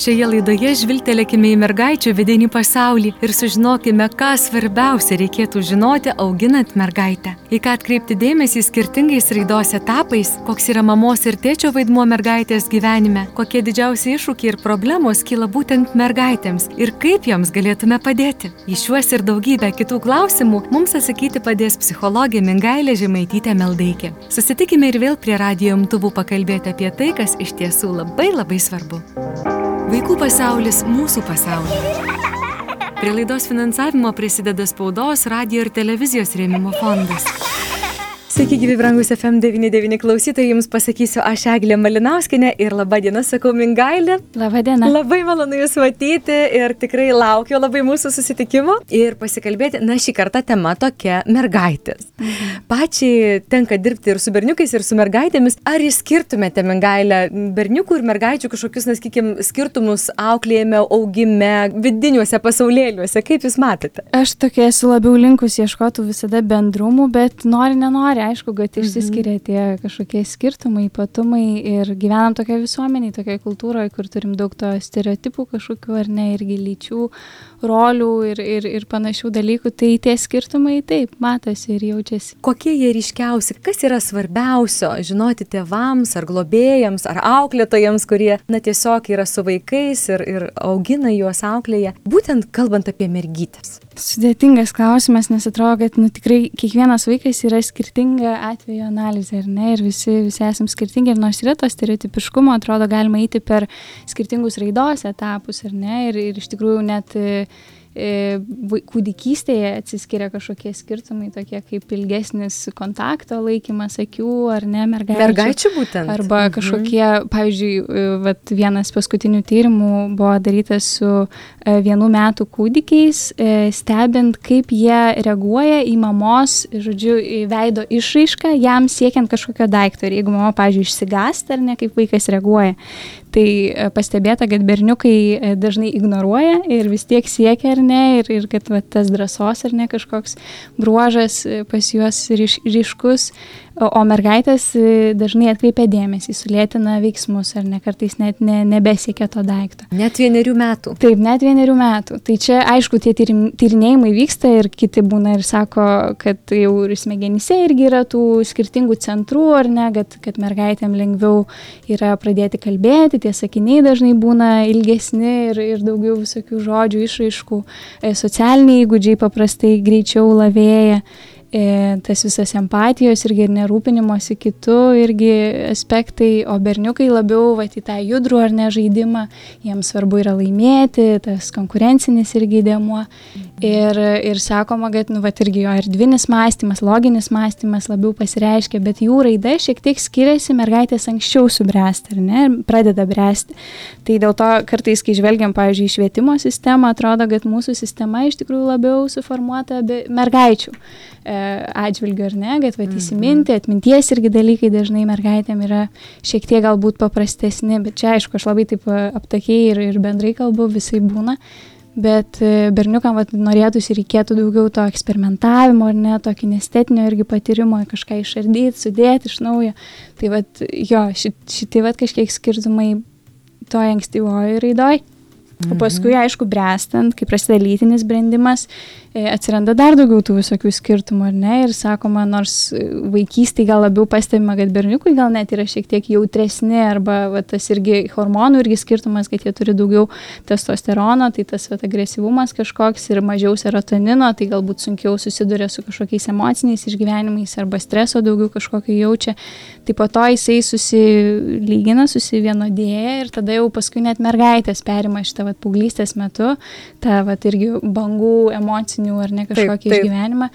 Šioje laidoje žvilgtelėkime į mergaičių vidinį pasaulį ir sužinokime, ką svarbiausia reikėtų žinoti auginant mergaitę. Į ką atkreipti dėmesį skirtingais raidos etapais, koks yra mamos ir tėčio vaidmuo mergaitės gyvenime, kokie didžiausi iššūkiai ir problemos kyla būtent mergaitėms ir kaip joms galėtume padėti. Į šiuos ir daugybę kitų klausimų mums atsakyti padės psichologė Mingailė Žemaitytė Meldaikė. Susitikime ir vėl prie radio imtuvų pakalbėti apie tai, kas iš tiesų labai labai svarbu. Vaikų pasaulis mūsų pasaulyje. Prie laidos finansavimo prisideda spaudos, radio ir televizijos rėmimo fondas. Sveiki, gyvi brangus FM99 klausytojai, jums pasakysiu aš Eglė Malinauskinė ir laba diena, sakau Mingailė. Labą dieną. Labai malonu Jūs matyti ir tikrai laukiu labai mūsų susitikimo ir pasikalbėti. Na, šį kartą tema tokia mergaitės. Mhm. Pačiai tenka dirbti ir su berniukais, ir su mergaitėmis. Ar išskirtumėte Mingailę berniukų ir mergaičių kažkokius, na, sakykim, skirtumus auklėjime, augime, vidiniuose pasaulėliuose? Kaip Jūs matote? Aš tokia esu labiau linkus ieškoti visada bendrumų, bet nori, nenori aišku, kad mhm. išsiskiria tie kažkokie skirtumai, ypatumai ir gyvenam tokioje visuomenėje, tokioje kultūroje, kur turim daug to stereotipų kažkokių ar ne, irgi lyčių, rolių ir, ir, ir panašių dalykų, tai tie skirtumai taip matosi ir jaučiasi. Kokie jie ryškiausi, kas yra svarbiausio? Žinoti tėvams ar globėjams ar auklėtojams, kurie, na, tiesiog yra su vaikais ir, ir augina juos auklėje, būtent kalbant apie mergytės? Sudėtingas klausimas, nes atrodo, kad nu, tikrai kiekvienas vaikas yra skirtinga atveju analizė, ar ne, ir visi, visi esame skirtingi, ir nors yra to stereotipiškumo, atrodo, galima eiti per skirtingus raidos etapus, ar ne, ir, ir iš tikrųjų net kūdikystėje atsiskiria kažkokie skirtumai, tokie kaip ilgesnis kontakto laikymas akių ar ne mergaičių. Mergaičių būtent. Arba mhm. kažkokie, mhm. pavyzdžiui, e, vat, vienas paskutinių tyrimų buvo darytas su e, vienų metų kūdikiais, stebint, kaip jie reaguoja į mamos, žodžiu, į veido išraišką, jam siekiant kažkokio daikto. Ir jeigu mama, pavyzdžiui, išsigąsta ar ne, kaip vaikas reaguoja. Tai pastebėta, kad berniukai dažnai ignoruoja ir vis tiek siekia ar ne, ir, ir kad va, tas drąsos ar ne kažkoks bruožas pas juos ryš, ryškus, O, mergaitės e, dažnai atkreipia dėmesį, sulėtina veiksmus ar ne kartais net ne, nebesiekia to daikto. Net vienerių metų. Taip, net vienerių metų. Tai čia, aišku, tie tyrinėjimai vyksta ir kiti būna ir sako, kad jau ir smegenyse irgi yra tų skirtingų centrų, ar ne, kad, kad mergaitėm lengviau yra pradėti kalbėti, tie sakiniai dažnai būna ilgesni ir, ir daugiau visokių žodžių, išraiškų, e, socialiniai įgūdžiai paprastai greičiau lavėja E, tas visas empatijos irgi ir nerūpinimosi kitų irgi aspektai, o berniukai labiau va, į tą judrų ar ne žaidimą, jiems svarbu yra laimėti, tas konkurencinis irgi dėmuo. Ir, ir sakoma, kad, nu, va, irgi jo erdvinis mąstymas, loginis mąstymas labiau pasireiškia, bet jų raida šiek tiek skiriasi, mergaitės anksčiau subręsta, ar ne, pradeda bręsti. Tai dėl to kartais, kai žvelgiam, pavyzdžiui, į švietimo sistemą, atrodo, kad mūsų sistema iš tikrųjų labiau suformuota mergaičių e, atžvilgiu, ar ne, kad va, mhm. įsiminti, atminties irgi dalykai dažnai mergaitėm yra šiek tiek galbūt paprastesni, bet čia aišku, aš labai taip e, aptakiai ir, ir bendrai kalbu, visai būna. Bet e, berniukam vat, norėtųsi reikėtų daugiau to eksperimentavimo, ar ne, to kinestetinio irgi patyrimo, kažką išardyti, sudėti iš naujo. Tai vat, jo, šitie vat kažkiek skirtumai toj ankstyvoji raidoj. O paskui, aišku, brestant, kai prasideda lytinis brendimas, E, atsiranda dar daugiau tų visokių skirtumų, ar ne? Ir sakoma, nors vaikystėje gal labiau pastebima, kad berniukai gal net yra šiek tiek jautresni, arba va, tas irgi hormonų irgi skirtumas, kad jie turi daugiau testosterono, tai tas va, agresyvumas kažkoks ir mažiau serotonino, tai galbūt sunkiau susiduria su kažkokiais emociniais išgyvenimais arba streso daugiau kažkokio jaučia. Tai po to jisai susilygina, susivienodėja ir tada jau paskui net mergaitės perima šitą va, paauglystės metu, tą va, irgi bangų emocinių ar ne kažkokį taip, taip. išgyvenimą.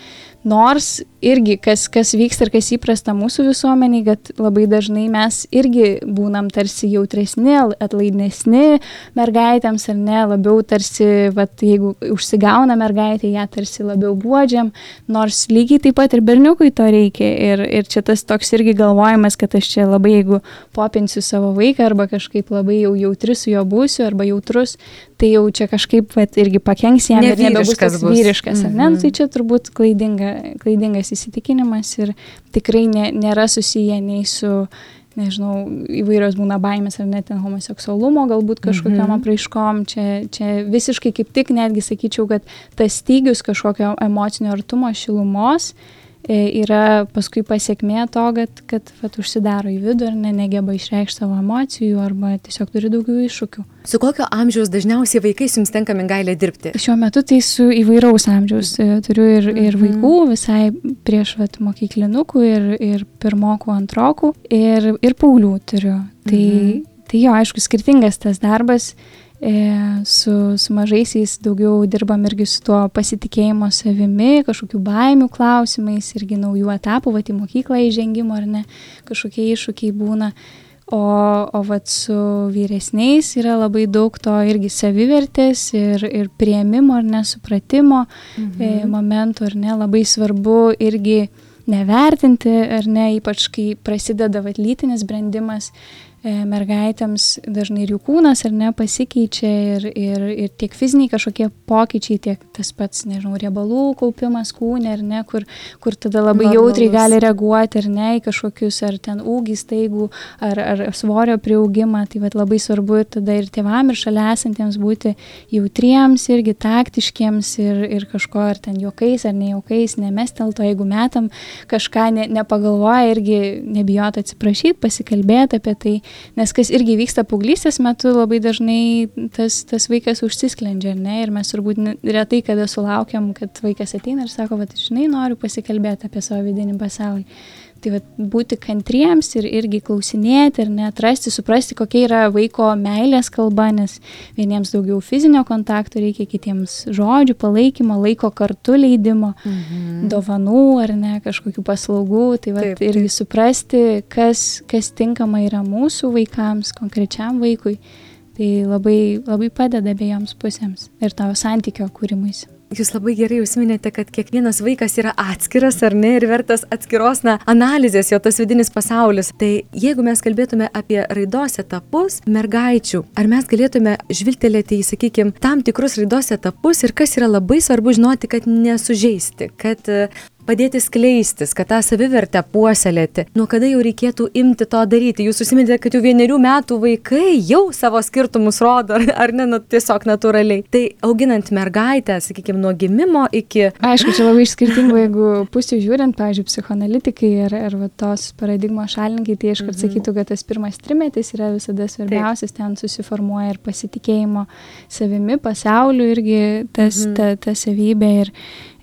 Nors irgi, kas, kas vyksta ir kas įprasta mūsų visuomeniai, kad labai dažnai mes irgi būnam tarsi jautresni, atlaidnesni mergaitėms ar ne, labiau tarsi, vat, jeigu užsigauna mergaitė, ją tarsi labiau guodžiam, nors lygiai taip pat ir berniukui to reikia. Ir, ir čia tas toks irgi galvojimas, kad aš čia labai, jeigu popinsiu savo vaiką arba kažkaip labai jau jautri su juo būsiu arba jautrus, tai jau čia kažkaip vat, irgi pakenks jam ir nebebus tas vyriškas, ar ne? Mm -hmm. Tai čia turbūt klaidinga, klaidingas įsitikinimas ir tikrai nė, nėra susiję nei su nežinau, įvairios būna baimės ar net ten homoseksualumo, galbūt kažkokiam mm -hmm. apraiškom. Čia, čia visiškai kaip tik netgi sakyčiau, kad tas stygius kažkokio emocinio artumo šilumos E, yra paskui pasiekmė to, kad, kad vat, užsidaro į vidų ir ne, negeba išreikšti savo emocijų arba tiesiog turi daugiau iššūkių. Su kokio amžiaus dažniausiai vaikais jums tenka mingailė dirbti? Šiuo metu tai su įvairaus amžiaus. E, turiu ir, ir mhm. vaikų, visai prieš vat, mokyklinukų, ir, ir pirmokų, antrokų, ir, ir paulių turiu. Tai, mhm. tai jo, aišku, skirtingas tas darbas E, su, su mažaisiais daugiau dirbam irgi su tuo pasitikėjimo savimi, kažkokių baimių klausimais, irgi naujų etapų, va, į mokyklą įžengimo ar ne, kažkokie iššūkiai būna. O, o vat su vyresniais yra labai daug to irgi savivertės ir, ir prieimimo ar nesupratimo mhm. e, momentų, ar ne, labai svarbu irgi nevertinti, ar ne, ypač kai prasideda vat lytinis brendimas, E, mergaitėms dažnai ir jų kūnas ar ne pasikeičia ir, ir, ir tiek fiziniai kažkokie pokyčiai, tiek tas pats, nežinau, riebalų kaupimas kūne ar ne, kur, kur tada labai Normalus. jautriai gali reaguoti ar ne į kažkokius ar ten ūgį staigų ar, ar svorio prieaugimą. Tai vat, labai svarbu ir tada ir tėvam ir šalia esantiems būti jautriems irgi taktiškiems ir, ir kažko ar ten juokais ar ne juokais, nemestelto, jeigu metam kažką ne, nepagalvoja irgi nebijot atsiprašyti, pasikalbėti apie tai nes kas irgi vyksta paauglystės metu, labai dažnai tas, tas vaikas užsisklendžia, ne, ir mes turbūt retai kada sulaukiam, kad vaikas ateina ir sako, va, žinai, noriu pasikalbėti apie savo vidinį pasaulį. Tai va, būti kantriems ir irgi klausinėti ir netrasti, suprasti, kokia yra vaiko meilės kalba, nes vieniems daugiau fizinio kontakto reikia, kitiems žodžių, palaikymo, laiko kartu leidimo, mhm. dovanų ar ne, kažkokių paslaugų. Tai va, taip, taip. irgi suprasti, kas, kas tinkama yra mūsų vaikams, konkrečiam vaikui. Tai labai, labai padeda abiejoms pusėms ir tavo santykio kūrimuisi. Jūs labai gerai užsiminėte, kad kiekvienas vaikas yra atskiras ar ne ir vertas atskiros na, analizės, jo tas vidinis pasaulis. Tai jeigu mes kalbėtume apie raidos etapus mergaičių, ar mes galėtume žvilgtelėti į, sakykime, tam tikrus raidos etapus ir kas yra labai svarbu žinoti, kad nesužeisti, kad padėti skleistis, kad tą savivertę puoselėti. Nuo kada jau reikėtų imti to daryti? Jūs susiminėte, kad jau vienerių metų vaikai jau savo skirtumus rodo, ar, ar ne, nu, tiesiog natūraliai. Tai auginant mergaitę, sakykime, nuo gimimo iki... Aišku, čia labai skirtingo, jeigu pusių žiūrint, pavyzdžiui, psichoanalitikai ir, ir tos paradigmos šalininkai, tai iškart mhm. sakytų, kad tas pirmas trimetis yra visada svarbiausias, Taip. ten susiformuoja ir pasitikėjimo savimi, pasauliu irgi tas, mhm. ta, ta savybė. Ir,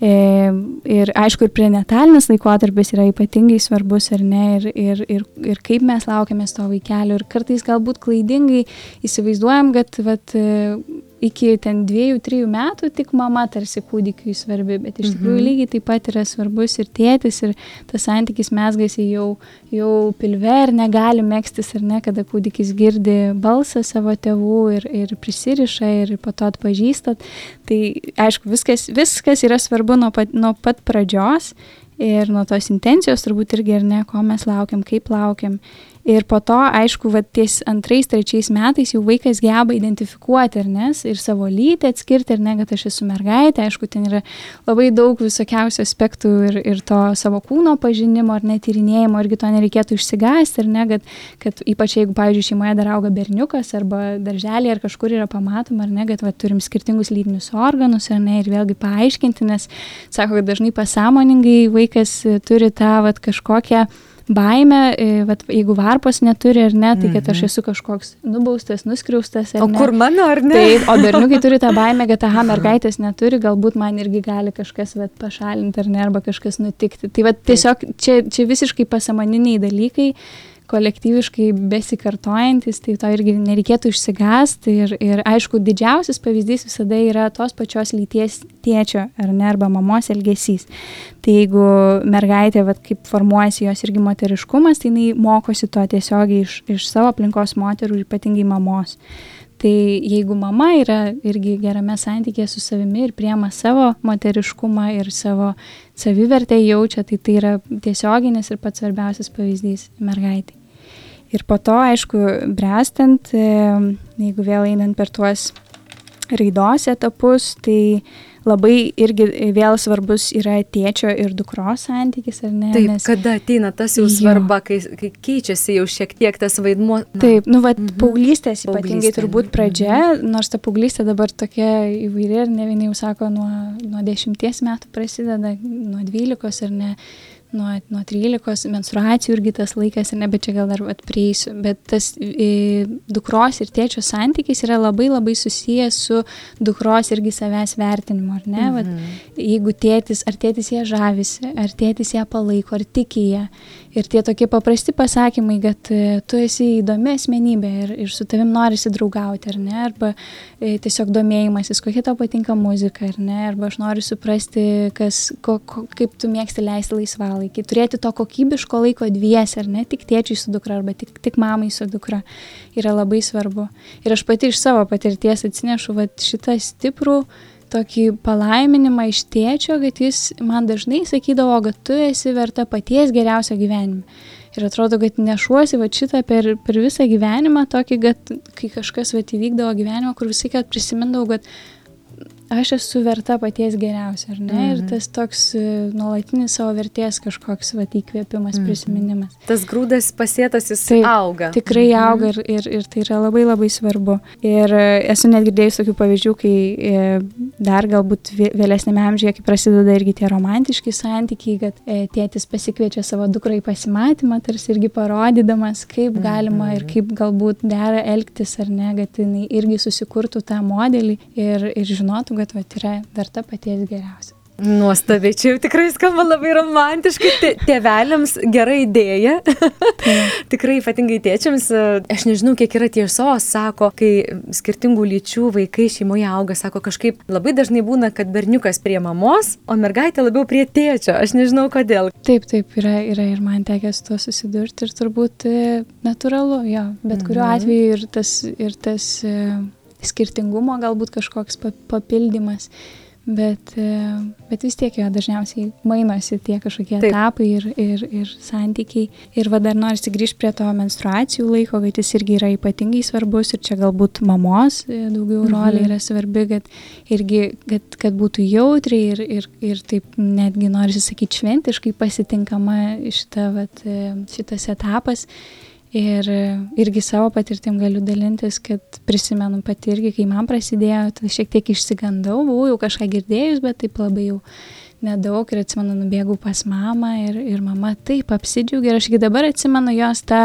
ir aišku, ir prenatalinis laikotarpis yra ypatingai svarbus, ar ne, ir, ir, ir, ir kaip mes laukiamės to vaikelio. Ir kartais galbūt klaidingai įsivaizduojam, kad vat, iki ten dviejų, trijų metų tik mama tarsi kūdikiui svarbi, bet iš tikrųjų mhm. lygiai taip pat yra svarbus ir tėtis, ir tas santykis mesgasi jau, jau pilve ir negali mėgstis, ar ne, kada kūdikis girdi balsą savo tėvų ir, ir prisiriša ir po to atpažįstat. Tai aišku, viskas, viskas yra svarbu nuo pat, nuo pat pradžios ir nuo tos intencijos turbūt irgi ir ne, ko mes laukiam, kaip laukiam. Ir po to, aišku, va, ties antrais, trečiais metais jau vaikas geba identifikuoti, ar ne, ir savo lytį atskirti, ar ne, kad aš esu mergaitė, aišku, ten yra labai daug visokiausių aspektų ir, ir to savo kūno pažinimo, ar netyrinėjimo, irgi to nereikėtų išsigąsti, ar ne, kad, kad ypač jeigu, pavyzdžiui, šeimoje dar auga berniukas, arba darželį, ar kažkur yra pamatoma, ar ne, kad va, turim skirtingus lytinius organus, ar ne, ir vėlgi paaiškinti, nes sako, kad dažnai pasąmoningai vaikas turi tą va, kažkokią baimė, e, vat, jeigu varpos neturi ar ne, tai kad aš mhm. esu kažkoks nubaustas, nuskriaustas. O ne. kur mano ar ne? Taip, o berniukai turi tą baimę, kad aha, mergaitės neturi, galbūt man irgi gali kažkas vat, pašalinti ar ne, arba kažkas nutikti. Tai vat, tiesiog čia, čia visiškai pasamoniniai dalykai kolektyviškai besikartojantis, tai to irgi nereikėtų išsigąsti. Ir, ir aišku, didžiausias pavyzdys visada yra tos pačios lyties tėčio ar ne, arba mamos elgesys. Tai jeigu mergaitė, vat, kaip formuojasi jos irgi moteriškumas, tai jinai mokosi to tiesiogiai iš, iš savo aplinkos moterų ypatingai mamos. Tai jeigu mama yra irgi gerame santykėje su savimi ir priema savo moteriškumą ir savo savivertę jaučia, tai tai yra tiesioginis ir pats svarbiausias pavyzdys mergaitai. Ir po to, aišku, brestant, jeigu vėl einant per tuos raidos etapus, tai labai irgi vėl svarbus yra tėčio ir dukros santykis, ar ne? Taip, Nes, kada ateina tas jau svarba, kai, kai keičiasi jau šiek tiek tas vaidmuo. Na. Taip, nu, va, mhm. paauglystės ypatingai Paauglystė. turbūt pradžia, mhm. nors ta paauglystė dabar tokia įvairi ir ne vieni jau sako, nuo, nuo dešimties metų prasideda, nuo dvylikos ar ne nuo, nuo 13 menstruacijų irgi tas laikas, ne, bet čia gal dar atprieisiu, bet tas e, dukros ir tėčio santykis yra labai labai susijęs su dukros irgi savęs vertinimu, ar ne? Mhm. Vat, jeigu tėtis, ar tėtis ją žavisi, ar tėtis ją palaiko, ar tiki ją. Ir tie tokie paprasti pasakymai, kad e, tu esi įdomi asmenybė ir, ir su tavim norisi draugauti, ar ne, arba e, tiesiog domėjimasis, kokia tau patinka muzika, ar ne, arba aš noriu suprasti, kas, ko, ko, kaip tu mėgsti leisti laisvalaikį, turėti to kokybiško laiko dvies, ar ne, tik tėčiui su dukra, arba tik, tik mamai su dukra, yra labai svarbu. Ir aš pati iš savo patirties atsinešu va, šitą stiprų, tokį palaiminimą iš tėčio, kad jis man dažnai sakydavo, kad tu esi verta paties geriausio gyvenime. Ir atrodo, kad nešuosi va šitą per, per visą gyvenimą, tokį, kad kai kažkas va įvykdavo gyvenimą, kur visai kad prisimindavau, kad aš esu verta paties geriausio, ar ne? -hmm. Ir mhm. tas toks e, nuolatinis savo vertės kažkoks va, įkvėpimas, -hmm. prisiminimas. Tas grūdas pasėtas jis Taip, auga. Tikrai -hmm. auga ir, ir, ir tai yra labai labai svarbu. Ir e, esu net girdėjus tokių pavyzdžių, kai e, dar galbūt vėlesnėme amžiuje, kai prasideda irgi tie romantiški santykiai, kad tėtis pasikviečia savo dukrą į pasimatymą, tarsi irgi parodydamas, kaip galima mm -hmm. ir kaip galbūt dera elgtis ar ne, kad jinai irgi susikurtų tą modelį ir, ir žinotų, kad vat, yra verta paties geriausio. Nuostabiai, čia jau tikrai skamba labai romantiškai, tėveliams gera idėja. tikrai ypatingai tėčiams, aš nežinau, kiek yra tiesos, sako, kai skirtingų lyčių vaikai šeimoje auga, sako, kažkaip labai dažnai būna, kad berniukas prie mamos, o mergaitė labiau prie tėčio, aš nežinau kodėl. Taip, taip, yra, yra ir man tekęs tuo susidurti ir turbūt e, natūralu, jo, bet kuriuo mhm. atveju ir tas, ir tas e, skirtingumo galbūt kažkoks papildymas, bet, e, bet vis tiek jo dažniausiai mainosi tie kažkokie Taip. etapai ir, ir, ir santykiai. Ir va dar noriu grįžti prie to menstruacijų laiko, kad jis irgi yra ypatingai svarbus ir čia galbūt mamos e, daugiau mhm. rolė yra svarbi, kad irgi, kad, kad būtų jautri ir, ir, ir taip netgi noriu sakyti šventiškai pasitinkama šita, vat, e, šitas etapas. Ir irgi savo patirtim galiu dalintis, kad prisimenu pati irgi, kai man prasidėjo, tai šiek tiek išsigandau, buvau jau kažką girdėjus, bet taip labai jau nedaug ir atsimenu, nubėgau pas mamą ir, ir mama taip apsidžiaugė ir aš iki dabar atsimenu jos tą,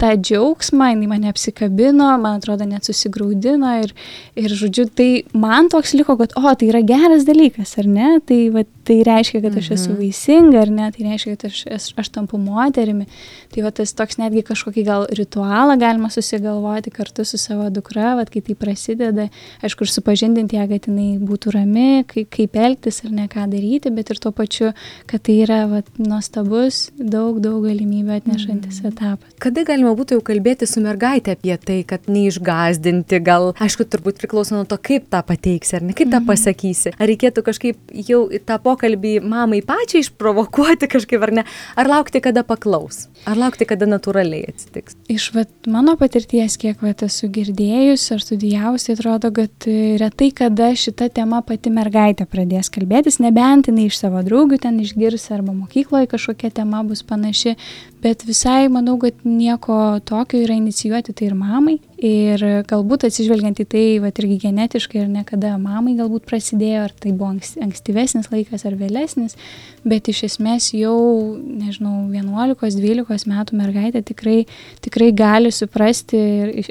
tą džiaugsmą, jinai mane apsikabino, man atrodo, net susigaudino ir, ir, žodžiu, tai man toks liko, kad, o, tai yra geras dalykas, ar ne? Tai, va, tai reiškia, kad aš esu mhm. vaisinga, ar ne? Tai reiškia, kad aš, aš, aš tampu moterimi. Tai va tas toks netgi kažkokį gal ritualą galima susigalvoti kartu su savo dukra, va, kai tai prasideda, aišku, ir supažindinti ją, kad jinai būtų rami, kaip, kaip elgtis ar ne ką daryti, bet ir tuo pačiu, kad tai yra va, nuostabus, daug, daug galimybių atnešantis mm. etapas. Kada galima būtų jau kalbėti su mergaitė apie tai, kad neišgazdinti, gal, aišku, turbūt priklauso nuo to, kaip tą pateiksi, ar ne, kaip tą mhm. pasakysi. Ar reikėtų kažkaip jau tą pokalbį mamai pačiai išprovokuoti kažkaip, ar ne, ar laukti, kada paklaus, ar laukti, kada natūraliai atsitiks. Iš vat, mano patirties, kiek vat, esu girdėjus ar studijavusi, atrodo, kad retai kada šita tema pati mergaitė pradės kalbėtis, nebent jinai iš savo draugių ten išgirs arba mokykloje kažkokia tema bus panaši, bet visai manau, kad nieko tokio yra inicijuoti tai ir mamai. Ir galbūt atsižvelgiant į tai, va irgi genetiškai ir nekada mamai galbūt prasidėjo, ar tai buvo ankstyvesnis laikas ar vėlesnis, bet iš esmės jau, nežinau, 11-12 metų mergaitė tikrai, tikrai gali suprasti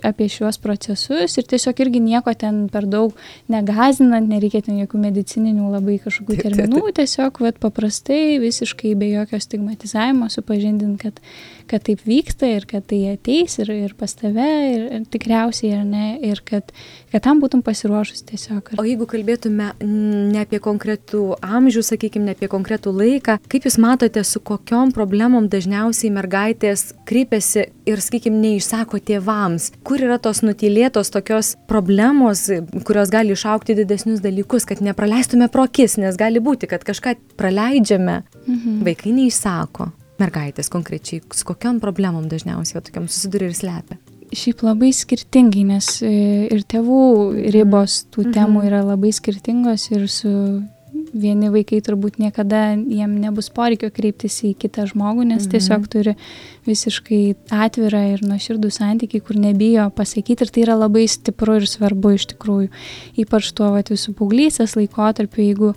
apie šiuos procesus ir tiesiog irgi nieko ten per daug negazinant, nereikia ten jokių medicininių labai kažkokių terminų, tiesiog va, paprastai visiškai be jokio stigmatizavimo supažindint, kad, kad taip vyksta ir kad tai ateis ir, ir pas tave. Ir, ir tikriausiai, ar ne, ir kad, kad tam būtum pasiruošus tiesiog. O jeigu kalbėtume ne apie konkretų amžių, sakykime, ne apie konkretų laiką, kaip Jūs matote, su kokiom problemom dažniausiai mergaitės kreipiasi ir, sakykime, neišsako tėvams? Kur yra tos nutilėtos tokios problemos, kurios gali išaukti didesnius dalykus, kad nepraleistume pro akis, nes gali būti, kad kažką praleidžiame, mhm. vaikai neišsako mergaitės konkrečiai, su kokiam problemom dažniausiai tokiam susiduria ir slepia? šiaip labai skirtingai, nes e, ir tėvų ribos tų mhm. temų yra labai skirtingos ir su vieni vaikai turbūt niekada jiem nebus poreikio kreiptis į kitą žmogų, nes mhm. tiesiog turi visiškai atvirą ir nuoširdų santykį, kur nebijo pasakyti ir tai yra labai stipru ir svarbu iš tikrųjų. Ypač tuo vat, visų paauglysės laikotarpiu, jeigu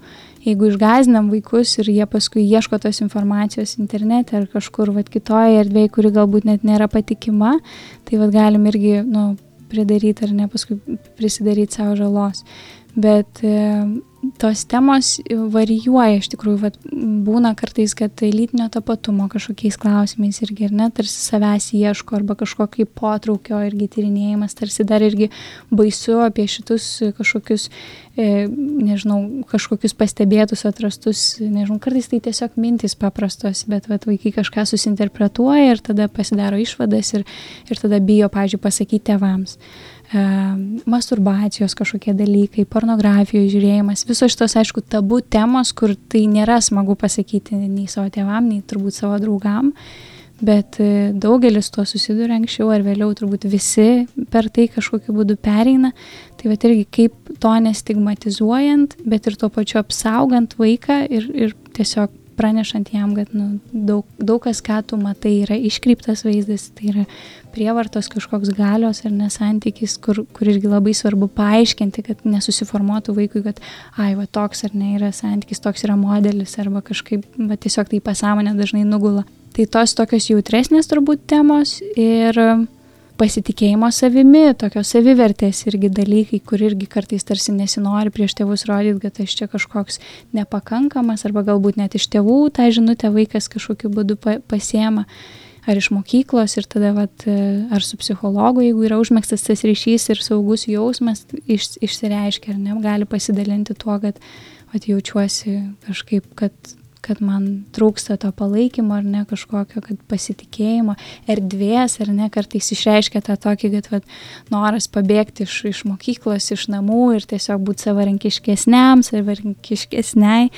jeigu išgazinam vaikus ir jie paskui ieško tos informacijos internete ar kažkur vat, kitoje erdvėje, kuri galbūt net nėra patikima, tai vat, galim irgi nu, pridaryti ar ne paskui prisidaryti savo žalos. Bet tos temos varijuoja iš tikrųjų, vat, būna kartais, kad lytinio tapatumo kažkokiais klausimais irgi ir net tarsi savęs ieško arba kažkokį potraukio irgi tyrinėjimas, tarsi dar irgi baisu apie šitus kažkokius, e, nežinau, kažkokius pastebėtus, atrastus, nežinau, kartais tai tiesiog mintis paprastos, bet vat, vaikai kažką susinterpretuoja ir tada pasidaro išvadas ir, ir tada bijo, pažiūrėjau, pasakyti tevams masturbacijos kažkokie dalykai, pornografijos žiūrėjimas, visos šitos, aišku, tabu temos, kur tai nėra smagu pasakyti nei savo tėvam, nei turbūt savo draugam, bet e, daugelis to susiduria anksčiau ar vėliau, turbūt visi per tai kažkokiu būdu pereina. Tai va irgi kaip to nestigmatizuojant, bet ir tuo pačiu apsaugant vaiką ir, ir tiesiog pranešant jam, kad nu, daug, daug kas, ką tu matai, yra iškreiptas vaizdas, tai yra prievartos kažkoks galios ar nesantykis, kur, kur irgi labai svarbu paaiškinti, kad nesusiformuotų vaikui, kad, ai, va toks ar ne yra santykis, toks yra modelis, arba kažkaip, va tiesiog tai pasąmonė dažnai nugula. Tai tos tokios jautresnės turbūt temos ir pasitikėjimo savimi, tokios savivertės irgi dalykai, kur irgi kartais tarsi nesinori prieš tėvus rodyti, kad aš čia kažkoks nepakankamas, arba galbūt net iš tėvų tą žinutę vaikas kažkokiu būdu pasiema, ar iš mokyklos ir tada, vat, ar su psichologu, jeigu yra užmėgstas tas ryšys ir saugus jausmas, iš, išsireiškia, ar ne, gali pasidalinti tuo, kad vat, jaučiuosi kažkaip, kad kad man trūksta to palaikymo ar ne kažkokio, kad pasitikėjimo, erdvės ar ne, kartais išreiškia tą tokį, kad vat, noras pabėgti iš, iš mokyklos, iš namų ir tiesiog būti savarankiškesniam, savarankiškesniai.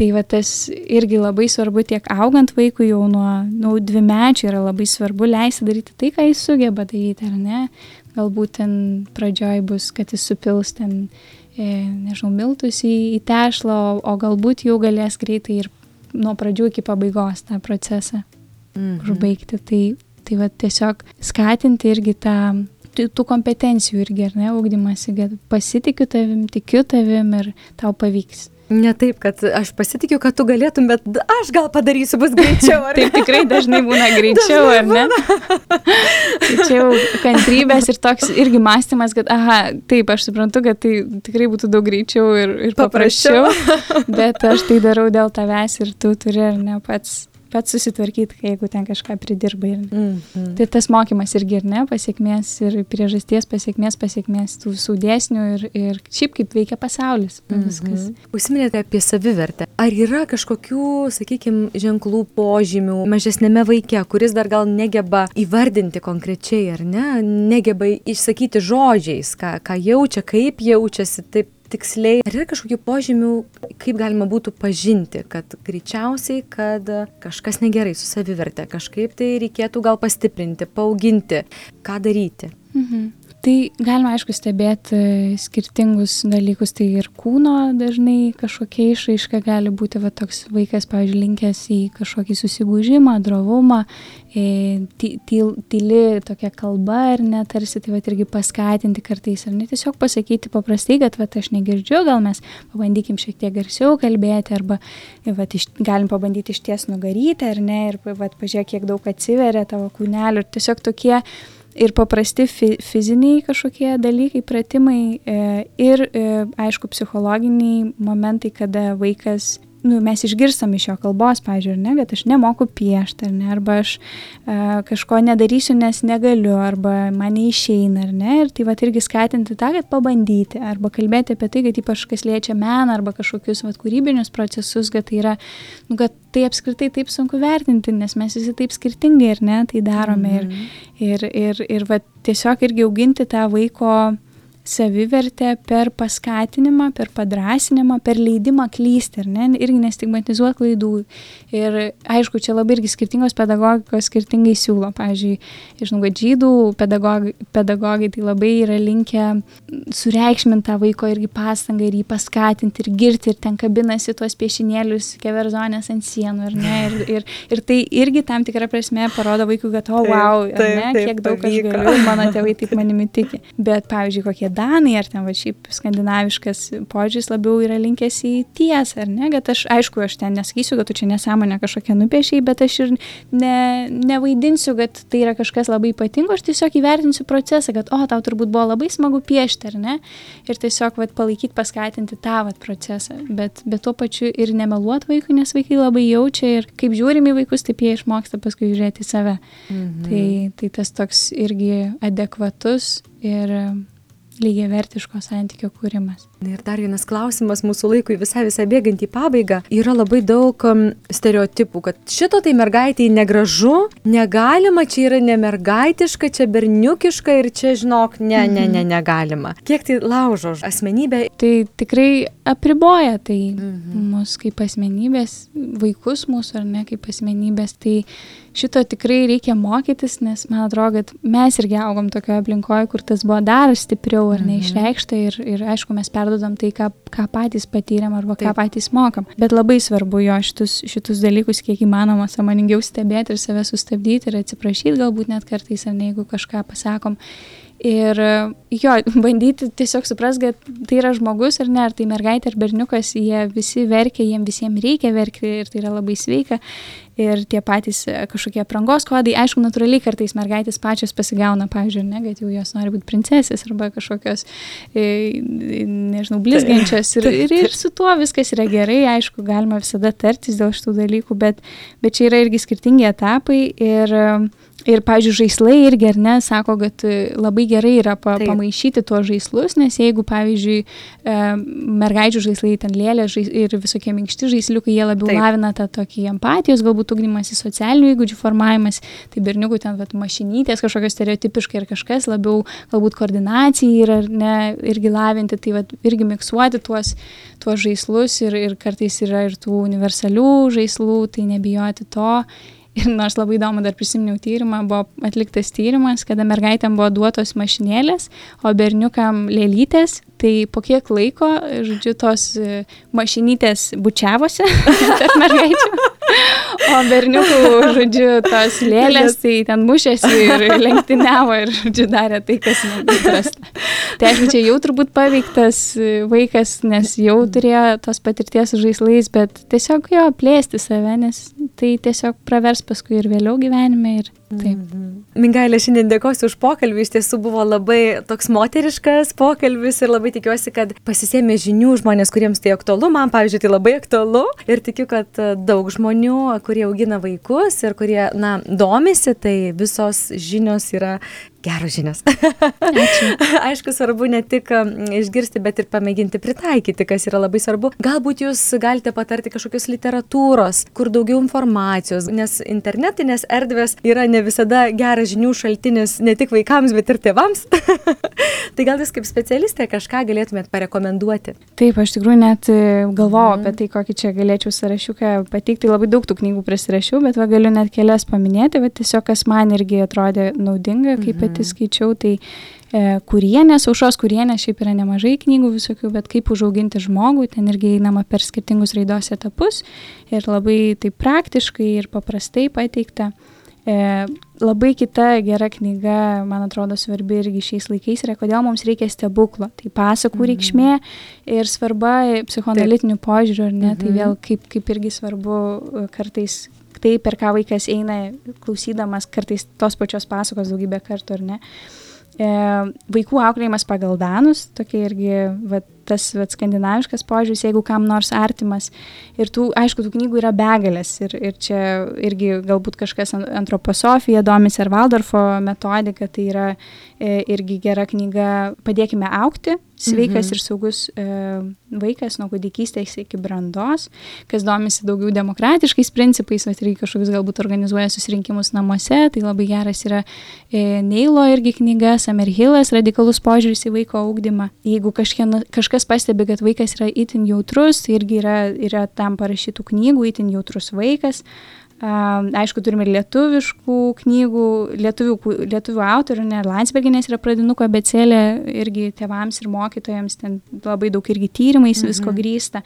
Tai va tas irgi labai svarbu tiek augant vaikui jau nuo, nuo dvi mečių yra labai svarbu leisti daryti tai, ką jis sugeba daryti, ar ne? Galbūt ten pradžioj bus, kad jis supils ten nežinau, miltus į, į tešlą, o, o galbūt jau galės greitai ir nuo pradžių iki pabaigos tą procesą mhm. užbaigti. Tai, tai va tiesiog skatinti irgi tą tų kompetencijų irgi, ar ne, augdymasi, kad pasitikiu tavim, tikiu tavim ir tau pavyks. Ne taip, kad aš pasitikiu, kad tu galėtum, bet aš gal padarysiu, bus greičiau. taip tikrai dažnai būna greičiau, dažnai ar ne? tai čia jau kantrybės ir toks irgi mąstymas, kad, aha, taip, aš suprantu, kad tai tikrai būtų daug greičiau ir, ir paprasčiau, paprasčiau bet aš tai darau dėl tavęs ir tu turi, ar ne, pats pats susitvarkyti, jeigu ten kažką pridirbai. Mm -hmm. Tai tas mokymas irgi ir ne, pasiekmės ir priežasties pasiekmės, pasiekmės tų visų dėsnių ir, ir šiaip kaip veikia pasaulis. Mm -hmm. Viskas. Užsiminėte apie savivertę. Ar yra kažkokių, sakykime, ženklų požymių mažesnėme vaike, kuris dar gal negeba įvardinti konkrečiai, ar ne, negeba išsakyti žodžiais, ką, ką jaučia, kaip jaučiasi, taip tiksliai. Ar yra kažkokių požymių kaip galima būtų pažinti kad greičiausiai kad kažkas negerai su saviverte kažkaip tai reikėtų gal pastiprinti paauginti. Ką daryti? Mhm. Tai galima aišku stebėti skirtingus dalykus, tai ir kūno dažnai kažkokia išraiška gali būti va toks vaikas, pavyzdžiui, linkęs į kažkokį susigūžimą, drovumą, e, tyli tokia kalba ar net tarsi tai va irgi paskatinti kartais, ar ne tiesiog pasakyti paprastai, kad va aš negirdžiu, gal mes pabandykim šiek tiek garsiau kalbėti, arba va, iš, galim pabandyti iš ties nugaryti, ar ne, ir va, pažiūrėk, kiek daug atsiveria tavo kūnelių, ir tiesiog tokie ir paprasti fi fiziniai kažkokie dalykai, pratimai e, ir, e, aišku, psichologiniai momentai, kada vaikas nu, mes išgirstam iš jo kalbos, pažiūrėjau, ne, kad aš nemoku piešti, ar ne, arba aš a, kažko nedarysiu, nes negaliu, arba man neišeina, ar ne, ir tai va irgi skatinti tą, kad pabandyti, arba kalbėti apie tai, kad ypač kas liečia meną, arba kažkokius va kūrybinius procesus, kad tai yra, nu, kad tai apskritai taip sunku vertinti, nes mes visi taip skirtingai, ar ne, tai darome, mm -hmm. ir, ir, ir, ir va tiesiog irgi auginti tą vaiko savivertę per paskatinimą, per padrasinimą, per leidimą klysti, ar ne, irgi nestigmatizuoti klaidų. Ir aišku, čia labai irgi skirtingos pedagogikos skirtingai siūlo. Pavyzdžiui, žinau, kad žydų pedagogai, pedagogai tai labai yra linkę sureikšminti tą vaiko irgi pastangą ir jį paskatinti ir girti ir ten kabinasi tuos piešinėlius, keverzonės ant sienų, ar ne. Ir, ir, ir tai irgi tam tikrą prasme parodo vaikui, kad, o, wow, ar ne, kiek daug aš galiu, mano tėvai taip manimi tiki. Bet, pavyzdžiui, kokie danai ar ten va šiaip skandinaviškas požiūris labiau yra linkęs į tiesą, ar ne, kad aš, aišku, aš ten nesakysiu, kad tu čia nesąmonę kažkokią nupiešiai, bet aš ir ne, nevaidinsiu, kad tai yra kažkas labai ypatingo, aš tiesiog įvertinsiu procesą, kad, o, tau turbūt buvo labai smagu piešti, ar ne, ir tiesiog va, palaikyti, paskatinti tą va, procesą, bet, bet tuo pačiu ir nemeluot vaikui, nes vaikai labai jaučia ir kaip žiūrime į vaikus, taip jie išmoksta paskui žiūrėti į save. Mhm. Tai, tai tas toks irgi adekvatus ir lygiavertiško santykio kūrimas. Ir dar vienas klausimas mūsų laikui visai visai bėgant į pabaigą. Yra labai daug um, stereotipų, kad šito tai mergaitė negražu, negalima, čia yra nemergaitiška, čia berniukiška ir čia, žinok, ne, ne, ne, mhm. negalima. Kiek tai laužo asmenybę? Tai tikrai apriboja tai mhm. mus kaip asmenybės, vaikus mūsų ar ne kaip asmenybės. Tai šito tikrai reikia mokytis, nes man atrodo, kad mes irgi augom tokioje aplinkoje, kur tas buvo dar stipriau ar neišreikšta ir, ir aišku, mes perdodam tai, ką, ką patys patyrėm arba Taip. ką patys mokam. Bet labai svarbu jo šitus, šitus dalykus kiek įmanoma samoningiau stebėti ir save sustabdyti ir atsiprašyti galbūt net kartais, ar ne, jeigu kažką pasakom. Ir jo, bandyti tiesiog supras, kad tai yra žmogus ar ne, ar tai mergaitė ar berniukas, jie visi verkia, jiems visiems reikia verkti ir tai yra labai sveika. Ir tie patys e, kažkokie aprangos kodai, aišku, natūraliai kartais mergaitės pačios pasigauna, pavyzdžiui, ne, kad jau jos nori būti princesės arba kažkokios, e, nežinau, blizgančios. Ir, ir, ir su tuo viskas yra gerai, aišku, galima visada tartis dėl šitų dalykų, bet, bet čia yra irgi skirtingi etapai. Ir, Ir, pavyzdžiui, žaislai irgi, ar ne, sako, kad e, labai gerai yra pa, Taip. pamaišyti tuos žaislus, nes jeigu, pavyzdžiui, e, mergaičių žaislai ten lėlė žais, ir visokie minkšti žaisliukai, jie labiau Taip. lavina tą tokį empatijos, galbūt ugdymas į socialinių įgūdžių formavimas, tai berniukų ten, vat, mašinytės kažkokios stereotipiškai ir kažkas labiau, galbūt koordinacijai ir, ar ne, irgi lavinti, tai vat, irgi miksuoti tuos, tuos žaislus ir, ir kartais yra ir tų universalių žaislų, tai nebijoti to. Ir nors labai įdomu, dar prisiminiau tyrimą, buvo atliktas tyrimas, kada mergaitėm buvo duotos mašinėlės, o berniukam lėlytės, tai po kiek laiko, žodžiu, tos e, mašinytės bučiavosi tarp mergaičių, o berniukų, žodžiu, tos lėlės, tai ten mušėsi ir lenktyniavo ir, žodžiu, darė tai, kas neįprasta. Tai aišku, čia jau turbūt paveiktas vaikas, nes jau turėjo tos patirties su žaislais, bet tiesiog jo plėsti save, nes tai tiesiog pravers paskui ir vėliau gyvenime. Ir taip. -hmm. Mingailė, šiandien dėkosiu už pokalbį, iš tiesų buvo labai toks moteriškas pokalbis ir labai tikiuosi, kad pasisėmė žinių žmonės, kuriems tai aktualu, man pavyzdžiui, tai labai aktualu ir tikiu, kad daug žmonių, kurie augina vaikus ir kurie, na, domisi, tai visos žinios yra Geros žinios. Aišku, svarbu ne tik išgirsti, bet ir pamėginti pritaikyti, kas yra labai svarbu. Galbūt jūs galite patarti kažkokios literatūros, kur daugiau informacijos, nes internetinės erdvės yra ne visada geras žinių šaltinis ne tik vaikams, bet ir tėvams. tai gal jūs kaip specialistė kažką galėtumėt parekomenduoti? Taip, aš tikrųjų net e, galvojau mm. apie tai, kokį čia galėčiau sąrašiuką pateikti. Labai daug tų knygų prisirašiau, bet va, galiu net kelias paminėti, bet tiesiog kas man irgi atrodė naudinga, kaip mm -hmm pati skaičiau, tai e, kurienės, aušos kurienės, šiaip yra nemažai knygų visokių, bet kaip užauginti žmogų, ten irgi einama per skirtingus raidos etapus ir labai taip praktiškai ir paprastai pateikta. E, labai kita gera knyga, man atrodo, svarbi irgi šiais laikais yra, kodėl mums reikia stebuklo. Tai pasakų mhm. reikšmė ir svarba psichoanalitinių požiūrių, ar ne, tai mhm. tai vėl kaip, kaip irgi svarbu e, kartais tai, per ką vaikas eina, klausydamas kartais tos pačios pasakos daugybę kartų, ar ne. E, vaikų auklėjimas pagal danus, tokia irgi va, tas vat, skandinaviškas požiūris, jeigu kam nors artimas. Ir tų, aišku, tų knygų yra begalės. Ir, ir čia irgi galbūt kažkas antroposofija domisi ar Valdorfo metodika, tai yra e, irgi gera knyga Padėkime aukti, sveikas mhm. ir saugus e, vaikas nuo kūdikystės iki brandos, kas domisi daugiau demokratiškais principais, bet irgi kažkokius galbūt organizuoja susirinkimus namuose, tai labai geras yra e, Neilo irgi knyga, Samerhilas, radikalus požiūris į vaiko augdymą. Jeigu kažkien, kažkas kažkas pastebi, kad vaikas yra itin jautrus, tai irgi yra, yra tam parašytų knygų, itin jautrus vaikas. Aišku, turime ir lietuviškų knygų, lietuvių, lietuvių autorių, ne Landsberginės yra pradinuko abecelė, irgi tėvams ir mokytojams, ten labai daug irgi tyrimais mhm. visko grįsta.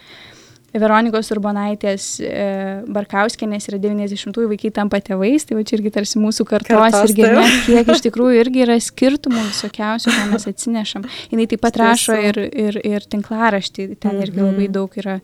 Veronikos Urbonaitės e, Barkauskenės yra 90-ųjų vaikai tampa tėvais, tai va čia irgi tarsi mūsų kartos, kartos irgi ne, kiek iš tikrųjų irgi yra skirtumų visokiausių, ką mes atsinešam. Jis taip pat rašo ir, ir, ir tinklaraštį, ten irgi labai mhm. daug yra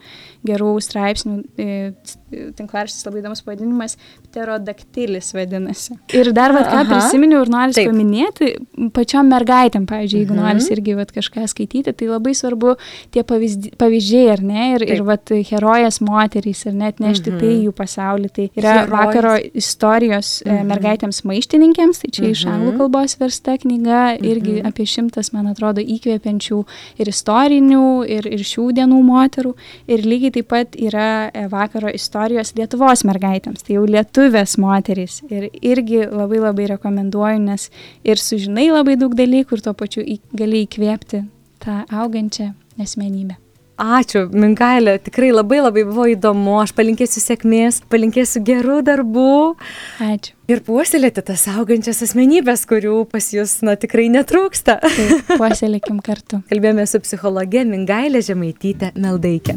gerų straipsnių, e, tinklaraštis labai įdomus pavadinimas, pterodaktilis vadinasi. Ir dar vad ką prisiminiau ir noriu paminėti, pačiom mergaitėm, pavyzdžiui, jeigu mhm. nori irgi vat, kažką skaityti, tai labai svarbu tie pavyzdžiai, ar ne, ir, Taip. ir vat, herojas moterys ir net nešti mhm. tai jų pasaulį. Tai yra Herojas. vakaro istorijos e, mhm. mergaitėms maištininkėms, tai čia mhm. iš anglų kalbos versta knyga, irgi mhm. apie šimtas, man atrodo, įkvepiančių ir istorinių, ir, ir šių dienų moterų. Ir lygiai taip pat yra e, vakaro istorijos Lietuvos mergaitėms, tai jau lietuvės moterys. Ir irgi labai labai rekomenduoju, nes ir sužinai labai daug dalykų ir tuo pačiu į, gali įkvėpti tą augančią asmenybę. Ačiū, Minkailė, tikrai labai labai buvo įdomu, aš palinkėsiu sėkmės, palinkėsiu gerų darbų. Ačiū. Ir puoselėti tas augančias asmenybės, kurių pas jūs, na, tikrai netrūksta. Taip, puoselėkim kartu. Kalbėjome su psichologė Mingailė Žemaitytė Meldaikė.